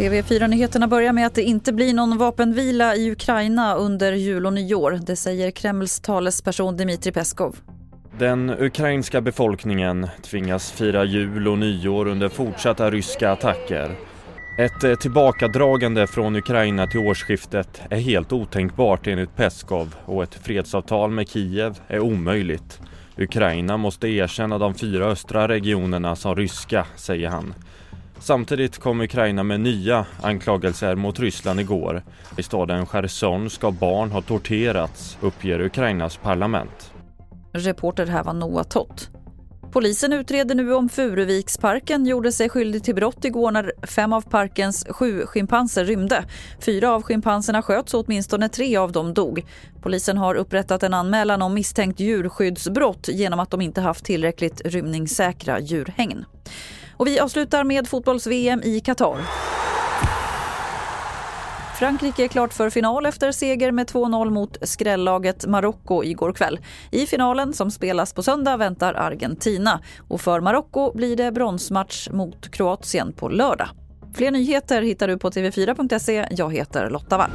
TV4-nyheterna börjar med att det inte blir någon vapenvila i Ukraina under jul och nyår. Det säger Kremls talesperson Dmitrij Peskov. Den ukrainska befolkningen tvingas fira jul och nyår under fortsatta ryska attacker. Ett eh, tillbakadragande från Ukraina till årsskiftet är helt otänkbart enligt Peskov och ett fredsavtal med Kiev är omöjligt. Ukraina måste erkänna de fyra östra regionerna som ryska, säger han. Samtidigt kom Ukraina med nya anklagelser mot Ryssland igår. I staden Cherson ska barn ha torterats, uppger Ukrainas parlament. Reporter här var Noah Tott. Polisen utreder nu om Furuviksparken gjorde sig skyldig till brott igår när fem av parkens sju schimpanser rymde. Fyra av schimpanserna sköts och åtminstone tre av dem dog. Polisen har upprättat en anmälan om misstänkt djurskyddsbrott genom att de inte haft tillräckligt rymningssäkra djurhägn. Och vi avslutar med fotbolls-VM i Qatar. Frankrike är klart för final efter seger med 2-0 mot skrällaget Marocko igår kväll. I finalen som spelas på söndag väntar Argentina och för Marocko blir det bronsmatch mot Kroatien på lördag. Fler nyheter hittar du på tv4.se. Jag heter Lotta Wall.